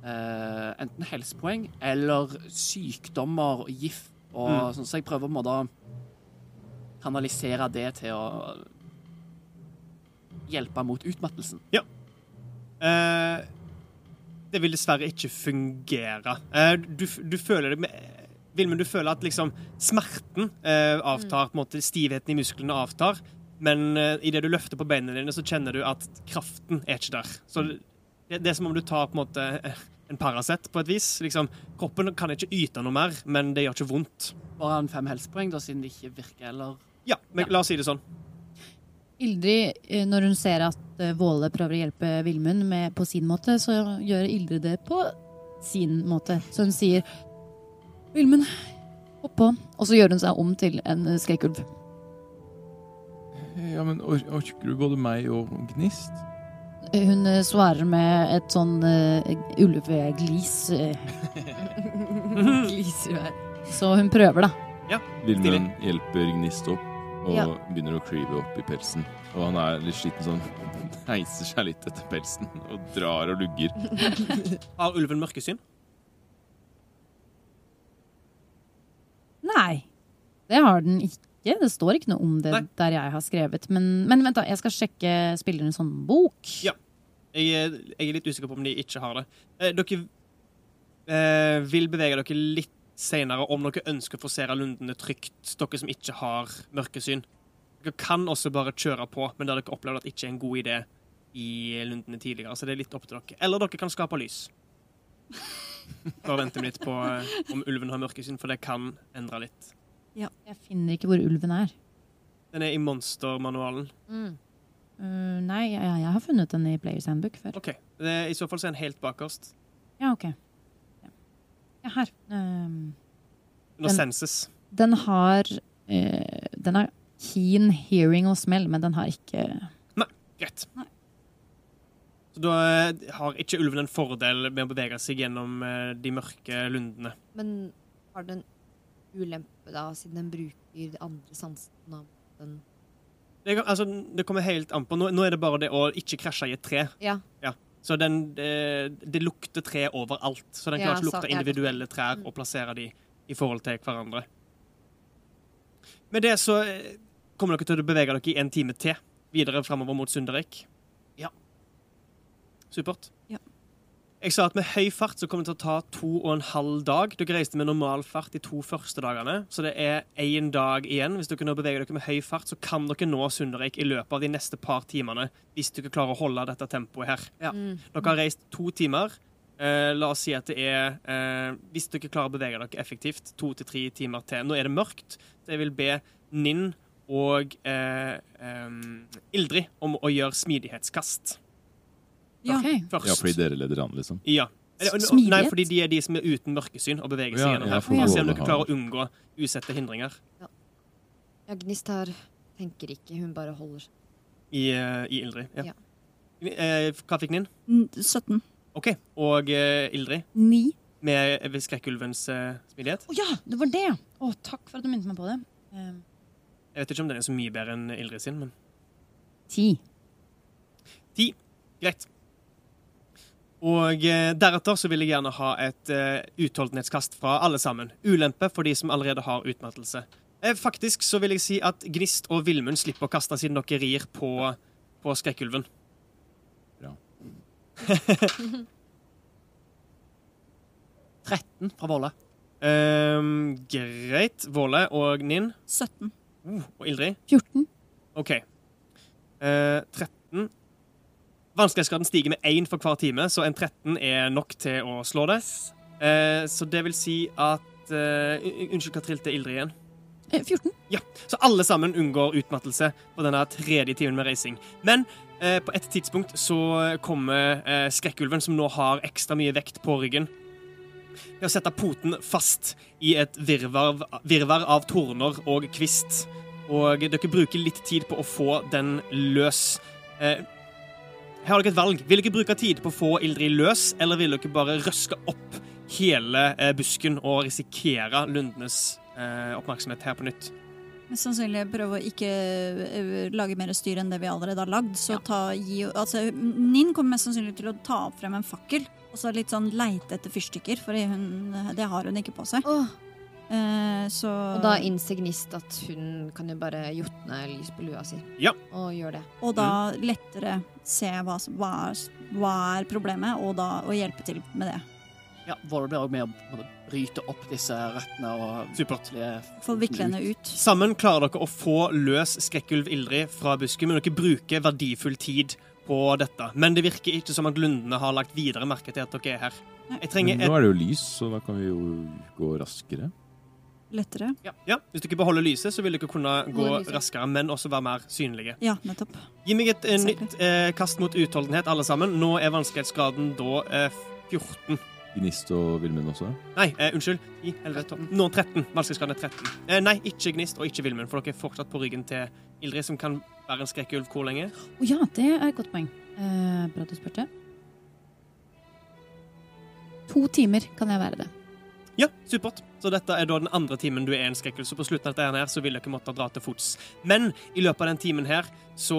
eh, enten helsepoeng eller sykdommer og gift, og Mm. sånn, så jeg prøver på en måte å kanalisere det til å hjelpe mot utmattelsen. Eh, det vil dessverre ikke fungere. Eh, du, du føler det med Vilmund, du føler at liksom smerten eh, avtar, på en måte stivheten i musklene avtar, men uh, idet du løfter på beina dine, så kjenner du at kraften er ikke der. Så det, det er som om du tar på en måte eh, en Paracet på et vis. Liksom, kroppen kan ikke yte noe mer, men det gjør ikke vondt. Bare han fem helsepoeng, da, siden det ikke virker, eller Ja, men la oss si det sånn. Ildrid, eh, når hun ser at eh, Våle prøver å hjelpe Vilmund med- på sin måte, så gjør Ildrid det på sin måte. Så hun sier Vilmund, hopp på. Og så gjør hun seg om til en eh, skrekkulv. Ja, men or orker du både meg og Gnist? Hun eh, svarer med et sånn uh, ulveglis. eh. Gliser her. Så hun prøver, da. Vilmund hjelper Gnist opp og Ja. begynner å cleave opp i pelsen. Og han er litt sliten sånn. Heiser seg litt etter pelsen og drar og lugger. Har ulven mørkesyn? Nei, det har den ikke. Det står ikke noe om det Nei. der jeg har skrevet. Men, men vent, da. Jeg skal sjekke spillerens håndbok. Ja. Jeg, er- jeg er litt usikker på om de ikke har det. Eh, dere eh, vil bevege dere litt senere om dere ønsker å forsere lundene trygt, dere som ikke har mørkesyn. Dere kan også bare kjøre på, men der dere opplevd at det ikke er en god idé i lundene tidligere. Så det er litt opp til dere. Eller dere kan skape lys. Bare vente litt på eh, om ulven har mørkesyn, for det kan endre litt. Jeg finner ikke hvor ulven er. Den er i monstermanualen. Mm. Uh, nei, jeg, jeg har funnet den i Players Handbook før. OK. Det er, I så fall så er den helt bakerst. Ja, ok. Ja, ja her. Um, Under Den- senses. den har uh, Den har keen hearing og smell, men den har ikke Nei, Greit. Nei. Så da eh, har ikke ulven en fordel med å bevege seg gjennom de mørke lundene. Men har den ulempe, da, siden den bruker de andre sansene av den Det, kan- altså, det kommer helt an på. Nå, nå er det bare det å ikke krasje i et tre. Ja. Så den, det, det lukter tre overalt. Så den Ja, klarer ikke å lukte individuelle trær Mm. og plassere de i forhold til hverandre. Med det så eh, kommer dere til å bevege dere i en time til videre framover mot Sunderek. Ja. Supert. Jeg sa at med høy fart så kommer det til å ta to og en halv dag. Dere reiste med normal fart de to første dagene, så det er én dag igjen. Hvis dere nå beveger dere med høy fart, så kan dere nå Sunderik i løpet av de neste par timene hvis dere klarer å holde dette tempoet her. Ja. Mm. Dere har reist to timer. Eh, la oss si at det er eh, Hvis dere klarer å bevege dere effektivt, to til tre timer til. Nå er det mørkt, så jeg vil be Ninn og eh, em, Ildrid om å gjøre smidighetskast Ja. Okay. først. Ja, fordi dere leder an, liksom. Ja. Smidighet? Nei, fordi de er de som er uten mørkesyn og beveger seg Ja, gjennom ja, her. for å se om dere klarer å unngå usette hindringer Ja, Gnist her tenker ikke, hun bare holder i, eh, i Ildrid. Ja. Ja. Eh, hva fikk Ninn? N- 17. OK. Og uh, Ildrid 9. med skrekkulvens uh, smidighet? Å ja, det var det! Å, takk for at du minnet meg på det. Eh, Jeg vet ikke om den er så mye bedre enn Ildrid sin, men ti. greit. Og eh, deretter så vil jeg gjerne ha et eh, utholdenhetskast fra alle sammen. Ulempe for de som allerede har utmattelse. Eh, faktisk så vil jeg si at Gnist og Villmund slipper å kaste siden dere rir på, på skrekkulven. Bra. 13 fra Våle. Um, greit. Våle og Ninn. 17. Uh, og Ildrid. 14. OK. Uh, 13. Vanskelighetsgraden stiger med én for hver time, så en 13 er nok til å slå det. Eh, så det vil si at eh, Unnskyld, hva trilte Ildrid igjen? Eh, 14. Ja, så alle sammen unngår utmattelse på denne tredje timen med reising. Men eh, på et tidspunkt så kommer eh, skrekkulven, som nå har ekstra mye vekt på ryggen, ved å sette poten fast i et virvar, virvar av torner og kvist. Og dere bruker litt tid på å få den løs. Eh, her har dere et valg. Vil dere bruke tid på å få Ildrid løs, eller vil dere bare røske opp hele eh, busken og risikere lundenes eh, oppmerksomhet her på nytt? Mest sannsynlig prøve å ikke eh, lage mer styr enn det vi allerede har lagd. Så ta, gi, altså, Ninn kommer mest sannsynlig til å ta opp frem en fakkel. Og så litt sånn leite etter fyrstikker, for hun, det har hun ikke på seg. Åh, Eh, så og da innser Gnist at hun kan jo bare jotne lys på lua si. Ja. Og gjør det. Og da lettere se hva, som- hva, er, hva er problemet, og da og hjelpe til med det. Ja, Våle blir også med å på en måte, bryte opp disse røttene og Supert. Supert. Få ut. Sammen klarer dere å få løs skrekkulv Ildrid fra busken, men dere bruker verdifull tid på dette. Men det virker ikke som at lundene har lagt videre merke til at dere er her. Jeg trenger et, nå er det jo lys, så da kan vi jo gå raskere. Lettere. ja, Hvis du ikke beholder lyset, så vil dere kunne gå raskere, men også være mer synlige. Ja, nettopp. Gi meg et eh, nytt eh, kast mot utholdenhet, alle sammen. Nå er vanskelighetsgraden da eh, 14. Gnist og Vilmund også. Nei, eh, unnskyld. I 11, 12. Nå 13. Vanskelighetsgraden er 13. Eh, nei, ikke Gnist og ikke Vilmund, for dere er fortsatt på ryggen til Ildrid, som kan være en skrekkulv hvor lenge? Å ja, det er et godt poeng. Eh, bra du spurte. To timer kan jeg være det. Ja, supert. Så dette er da den andre timen du er en skrekkelse. Så på slutten av dette her så vil dere måtte dra til fots. Men i løpet av den timen her så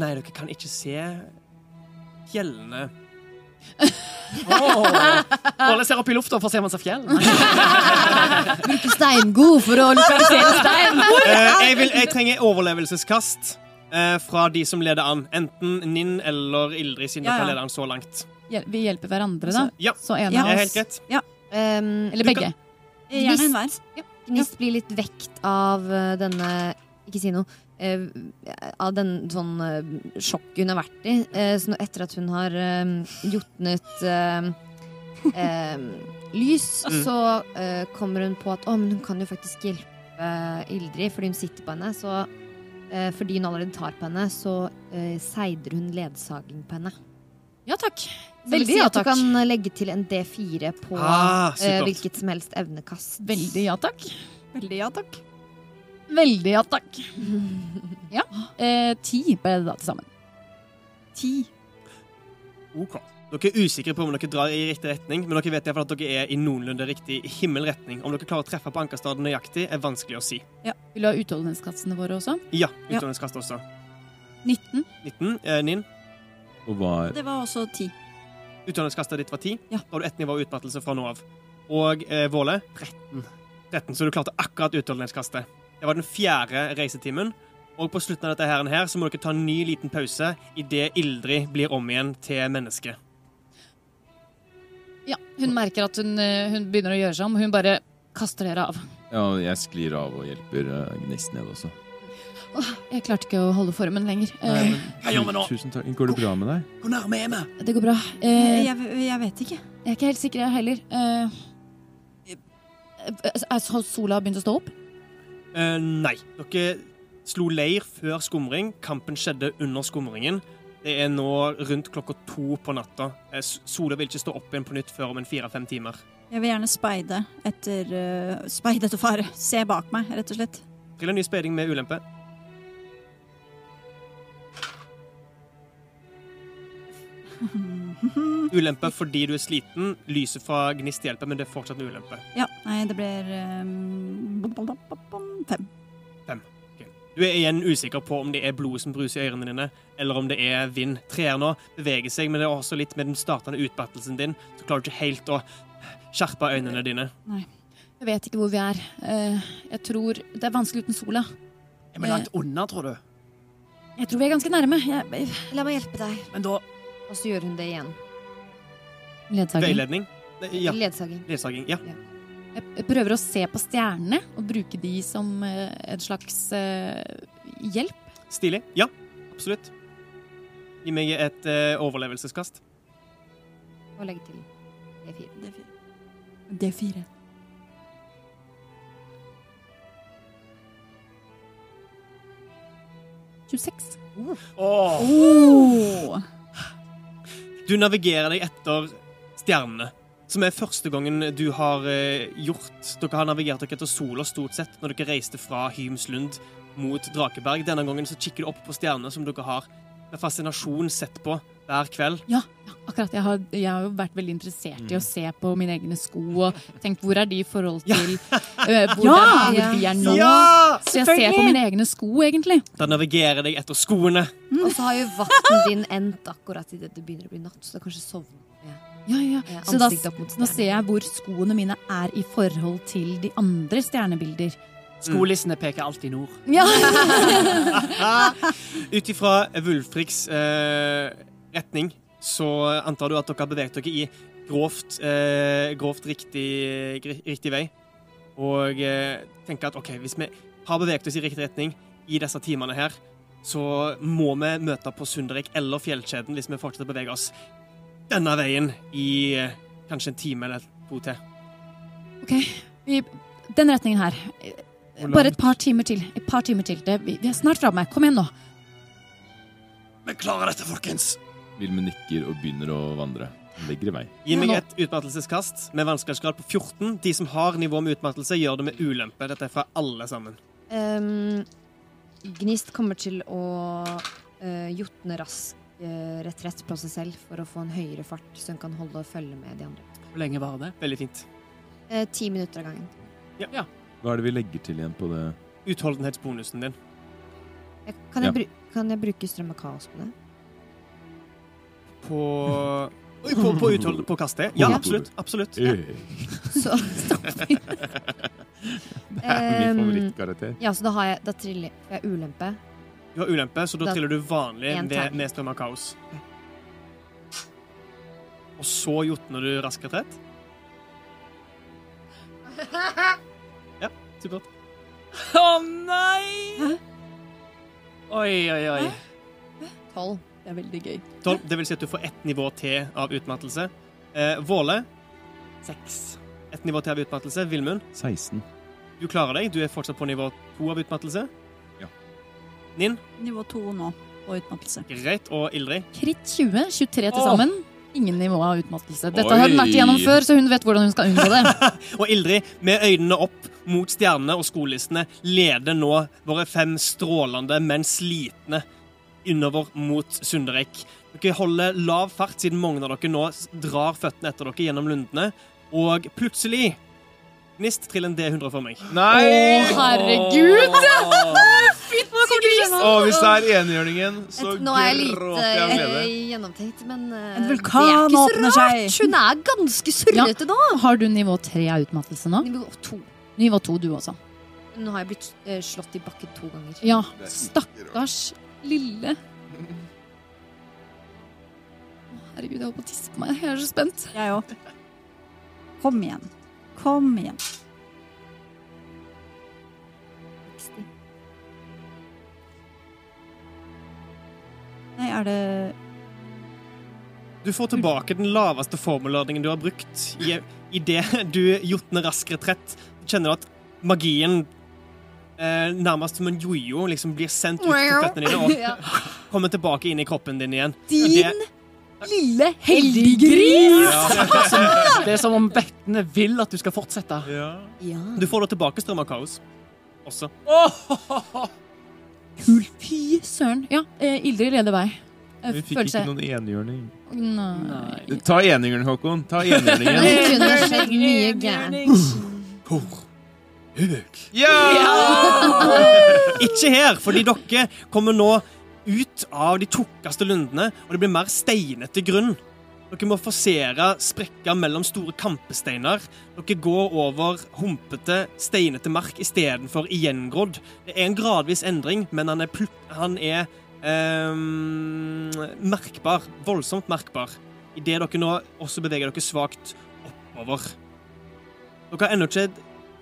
Nei, dere kan ikke se fjellene. Våle ser opp i lufta for å se om han ser fjell. Bruke steingod for å lokalisere stein! Eh, jeg, vil, jeg trenger overlevelseskast eh, fra de som leder an. Enten Ninn eller Ildrid, siden Ja, dere ja. leder an så langt. Vi hjelper hverandre, da. Ja, Så en av oss helt greit. Um, Eller Du begge. Gjerne enhver. Gnist blir litt vekt av eh, denne Ikke si noe. eh, av den sånn uh, sjokket hun har vært i. eh, så etter at hun har jotnet eh, eh, lys, Mm. så eh, kommer hun på at å, men hun kan jo faktisk hjelpe Ildrid fordi hun sitter på henne. Så eh, fordi hun allerede tar på henne, så seider hun ledsaging på henne. Ja takk. Veldig ja at du kan legge til en D4 på Ah, eh, hvilket som helst evnekast. Veldig ja takk. Veldig ja takk. Veldig ja takk. Ja. Eh, ti ble det da til sammen. Ti. Ok. Dere er usikre på om dere drar i riktig retning, men dere vet at dere er i noenlunde riktig himmelretning. Om dere klarer å treffe på ankerstaden nøyaktig, er vanskelig å si. Ja. Vil du ha utholdenhetskastene våre også? Ja, utholdenhetskast også. 19. 19. Eh, Nin. Og hva er Det var også ti. Utdanningskastet ditt var 10. Ja. Da har du ett nivå utmattelse fra nå av. Og eh, Våle 13. 13, så du klarte akkurat utholdenhetskastet. Det var den fjerde reisetimen. Og på slutten av dette her, her så må dere ta en ny liten pause idet Ildrid blir om igjen til menneske. Ja, hun merker at hun, eh, hun begynner å gjøre seg om. Hun bare kaster dere av. Ja, jeg sklir av og hjelper uh, Gnist ned også. Jeg klarte ikke å holde formen lenger. Eh, Hva gjør vi nå? Tusen takk. Går det bra med deg? Hvor nærme er vi? det går bra. Eh, Jeg, jeg vet ikke. jeg er ikke helt sikker, jeg heller. Eh, er så sola begynt å stå opp? Eh, nei. Dere slo leir før skumring. Kampen skjedde under skumringen. Det er nå rundt klokka to på natta. Eh, s- Sola vil ikke stå opp igjen på nytt før om en fire-fem timer. Jeg vil gjerne speide etter uh, Speide etter fare. Se bak meg, rett og slett. Trill en ny speiding med ulempe. Ulempe fordi du er sliten. Lyset fra gnist hjelper, men det er fortsatt en ulempe. Ja, nei, det blir um, fem. Du er igjen usikker på om det er blodet som bruser i ørene dine, eller om det er vind. Trærne beveger seg, men det er også litt med den startende utbattelsen din, så klarer du ikke helt å skjerpe øynene dine. Nei. Jeg vet ikke hvor vi er. Eh, jeg tror Det er vanskelig uten sola. Er vi langt unna, tror du? Jeg tror vi er ganske nærme. Jeg, La meg hjelpe deg. Men da Og så gjør hun det igjen. Ledsaging. Veiledning? Ja. Ledsaging. Ledsaging. Ja. Jeg jeg prøver å se på stjernene og bruke de som eh, en slags eh, hjelp. Stilig. Ja, absolutt. Gi meg et eh, overlevelseskast. Og legge til E4. Det er fire. Åh, Oh. Du navigerer deg etter stjernene, som er første gangen du har eh, gjort Dere har navigert dere etter sola stort sett når dere reiste fra Hymslund mot Drakeberg. Denne gangen så kikker du opp på stjernene som dere har med fascinasjon sett på hver kveld. Ja, ja, akkurat. Jeg har, jeg har jo vært veldig interessert i å se på mine egne sko og tenkt hvor er de i forhold Ja. til eh, hvor, Ja! de er nå. Så jeg ser på mine egne sko, egentlig. Da navigerer deg etter skoene. Og så har jo vakten din endt akkurat idet det begynner å bli natt, så da kanskje sovner Ja, ja. Så da, nå ser jeg hvor skoene mine er i forhold til de andre stjernebilder. Skolissene peker alltid nord. Ja. Ut ifra Wulfriks eh, retning så antar du at dere har beveget dere i grovt, eh, grovt riktig, riktig vei. Og eh, tenker at OK, hvis vi har beveget oss i riktig retning i disse timene her, så må vi møte på Sunderek eller Fjellkjeden hvis vi fortsetter å bevege oss denne veien i eh, kanskje en time eller to til. Ok, I den retningen her. Bare et par timer til. Et par timer til. Det, vi, vi er snart framme. Kom igjen nå. Vi klarer dette, folkens! Vilmen nikker og begynner å vandre. Legger i vei. Gi meg et utmattelseskast med vanskelighetsgrad på 14. De som har nivå med utmattelse, gjør det med ulempe. Dette er fra alle sammen. Um, Gnist kommer til å uh, jotne rask uh, retrett på seg selv for å få en høyere fart, så hun kan holde og følge med de andre. Hvor lenge var det? Veldig fint. Uh, Ti minutter av gangen. Hva er det vi legger til igjen på det? Utholdenhetsbonusen din. Jeg, kan, jeg Ja. kan jeg bruke strøm og kaos på det? På Oi, på, på, uthold, på kastet? Ja, absolutt. absolutt. Ja. Så Det er min favorittkarakter. Ja, så da har jeg Da triller jeg ulempe. Du har ulempe, så da Da- triller du vanlig terning. av kaos. Og så jotner du rask retrett. Ja, supert. Å nei! Oi, oi, oi. Tolv. Det er veldig gøy. 12, det vil si at du får ett nivå til av utmattelse. Eh, Våle, Seks. ett nivå til av utmattelse. Vilmund, 16. du klarer deg. Du er fortsatt på nivå to av utmattelse. Ja. Ninn, Nivå to nå på utmattelse. greit. Og Ildrid, Kritt 20, 23 til Åh. sammen. Ingen nivå av utmattelse. Dette Oi. har hun vært igjennom før, så hun vet hvordan hun skal unngå det. Og Ildrid, med øynene opp mot stjernene og skolissene, leder nå våre fem strålende, men slitne innover mot Sunderek. Dere holder lav fart siden mange av dere nå drar føttene etter dere gjennom lundene, og plutselig Gnist, trill en D100 for meg. Nei! Å, herregud! Å, hvis det er enhjørningen, så Nå er jeg gråter lite jeg eh, gjennomtenkt, men eh, En det er vulkan ikke så åpner rart. seg. Hun er ganske surrete nå. Har du nivå 3 av utmattelse nå? Nivå to. Nivå 2 du også. Nå har jeg blitt uh, slått i bakken to ganger. Ja, stakkars lille. Herregud, jeg holdt på å tisse på meg. Jeg er så spent. Jeg òg. Kom igjen. Kom igjen. Nei, er det Du får tilbake den laveste formelordningen du har brukt. i det du jotner rask retrett, kjenner du at magien eh, nærmest som en jojo liksom blir sendt ut til føttene dine og Ja. kommer tilbake inn i kroppen din igjen. Din lille heldiggris! Det er som om vettene vil at du skal fortsette. Ja. Du får da tilbake strøm av kaos også. Kult. Fy søren. Ja, eh, Ildrid leder vei. Eh, Vi fikk føler ikke noen enhjørning. Nei. Ta enhjørningen, Håkon. Ta enhjørningen. Det kunne skjedd mye gærent. Høg Ja! Ikke her, fordi dere kommer nå ut av de tjukkeste lundene, og det blir mer steinete grunn. Dere må forsere sprekker mellom store kampesteiner. Dere går over humpete, steinete mark istedenfor igjengrodd. Det er en gradvis endring, men han er, han er eh, merkbar. Voldsomt merkbar. Idet dere nå også beveger dere svakt oppover. Dere har ennå ikke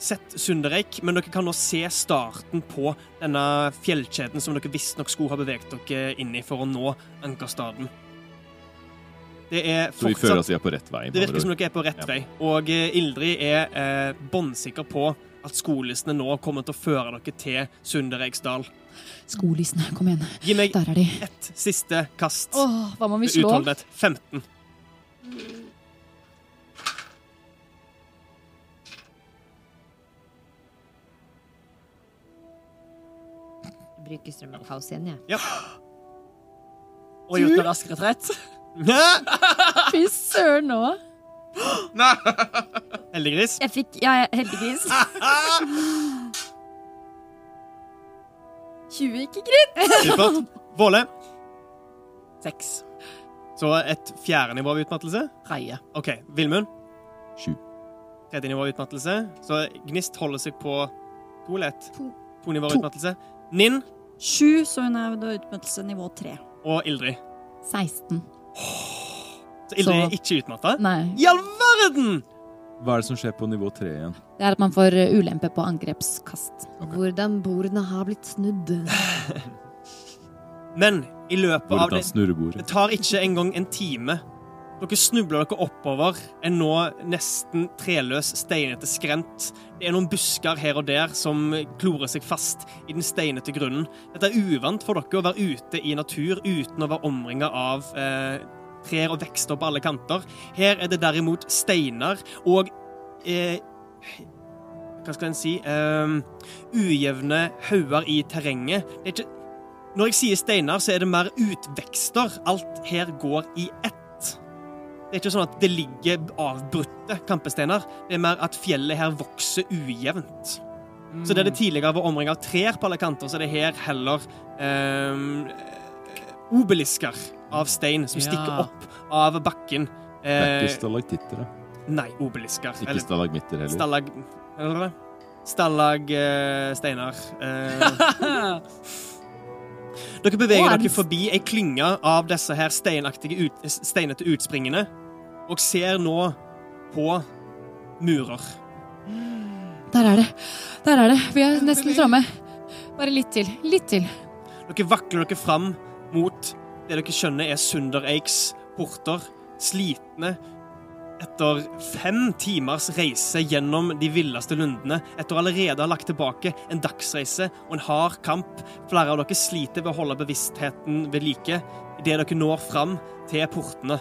sett Sundereik, men dere kan nå se starten på denne fjellkjeden som dere visstnok skulle ha beveget dere inn i for å nå ankerstaden. Det er Så vi føler fortsatt oss vi er på rett vei. Det virker som dere er på rett Ja. vei. Og eh, Ildrid er eh, bånnsikker på at skolissene nå kommer til å føre dere til Sundereiksdal. Skolissene, kom igjen. Gi meg Der er de. ett siste kast. Åh, hva må vi slå? Utholdenhet 15. Jeg bruker strøm av kaos igjen, jeg. Og gjort en rask retrett. Fy søren nå. Heldiggris. Jeg fikk Ja, ja heldiggris. 20 ikke gritt. Supert. Våle. Seks. Så et fjerde nivå av utmattelse. Tredje. OK. Villmund? Sju. Tredje nivå av utmattelse. Så Gnist holder seg på to eller ett? To. To nivåer av utmattelse. Ninn Sju, så hun er da utmattelse nivå tre. og Ildrid. 16. Så Ildrid Så- er ikke utmatta. Nei. I all verden! Hva er det som skjer på nivå tre igjen? Det er at man får uh, ulempe på angrepskast. Hvordan bordene har blitt snudd. Men i løpet av det? Det tar ikke engang en time. Dere snubler dere oppover en nå nesten treløs, steinete skrent. Det er noen busker her og der som klorer seg fast i den steinete grunnen. Dette er uvant for dere å være ute i natur uten å være omringa av eh, trær og vekster på alle kanter. Her er det derimot steiner og eh, Hva skal en si eh, Ujevne hauger i terrenget. Det er ikke når jeg sier steiner, så er det mer utvekster. Alt her går i ett. Det er ikke sånn at det ligger avbrutte kampesteiner. Det er mer at fjellet her vokser ujevnt. Så det er det tidligere var omringet av trær på alle kanter, så er det her heller ehm, obelisker av stein som Ja. stikker opp av bakken. Det er Eh, ikke stalaktitter, da. nei, obelisker. Ikke stalagmitter heller. Stallag... Eller hva? Stallag eh. Eh, dere beveger er dere forbi ei klynge av disse her steinaktige ut, steinete utspringene, og ser nå på murer. Der er det. Der er det. Vi er nesten framme. Bare litt til. Litt til. Dere vakler dere fram mot det dere skjønner er Sundereiks porter. Slitne etter fem timers reise gjennom de villeste lundene. Etter å allerede ha lagt tilbake en dagsreise og en hard kamp. Flere av dere sliter ved å holde bevisstheten ved like idet dere når fram til portene.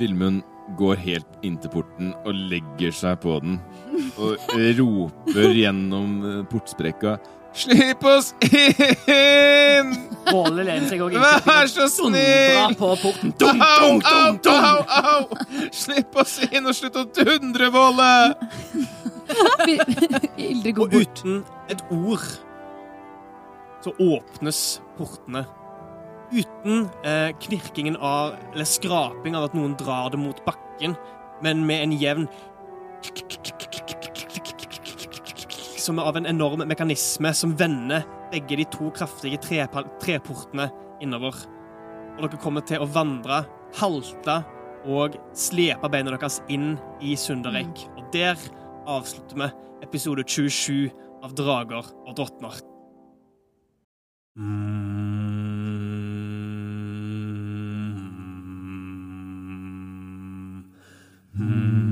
Vilmund går helt inn til porten og legger seg på den. Og roper gjennom eh, portsprekka Slipp oss inn! Våle lener seg òg Vær så snill! på porten. Dum, dum, au, dum, au, au! Slipp oss inn og slutt å dundre, Våle! Og uten et ord så åpnes portene. Uten eh, knirkingen av eller skraping av at noen drar det mot bakken, men med en jevn Som av en enorm mekanisme som vender begge de to kraftige treportene innover. Og dere kommer til å vandre, halte og slepe beina deres inn i Sundereik. Og der avslutter vi episode 27 av Drager og drottner. Mm. Hmm.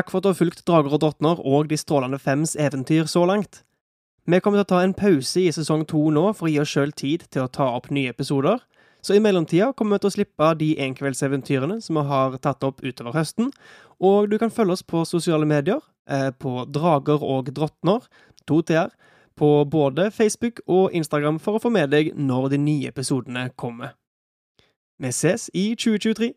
Takk for at du har fulgt Drager og drottner og De strålende fems eventyr så langt. Vi kommer til å ta en pause i sesong to nå for å gi oss sjøl tid til å ta opp nye episoder, så i mellomtida kommer vi til å slippe de enkveldseventyrene som vi har tatt opp utover høsten, og du kan følge oss på sosiale medier, eh, på Drager og drottner, to t-er, på både Facebook og Instagram for å få med deg når de nye episodene kommer. Vi ses i 2023.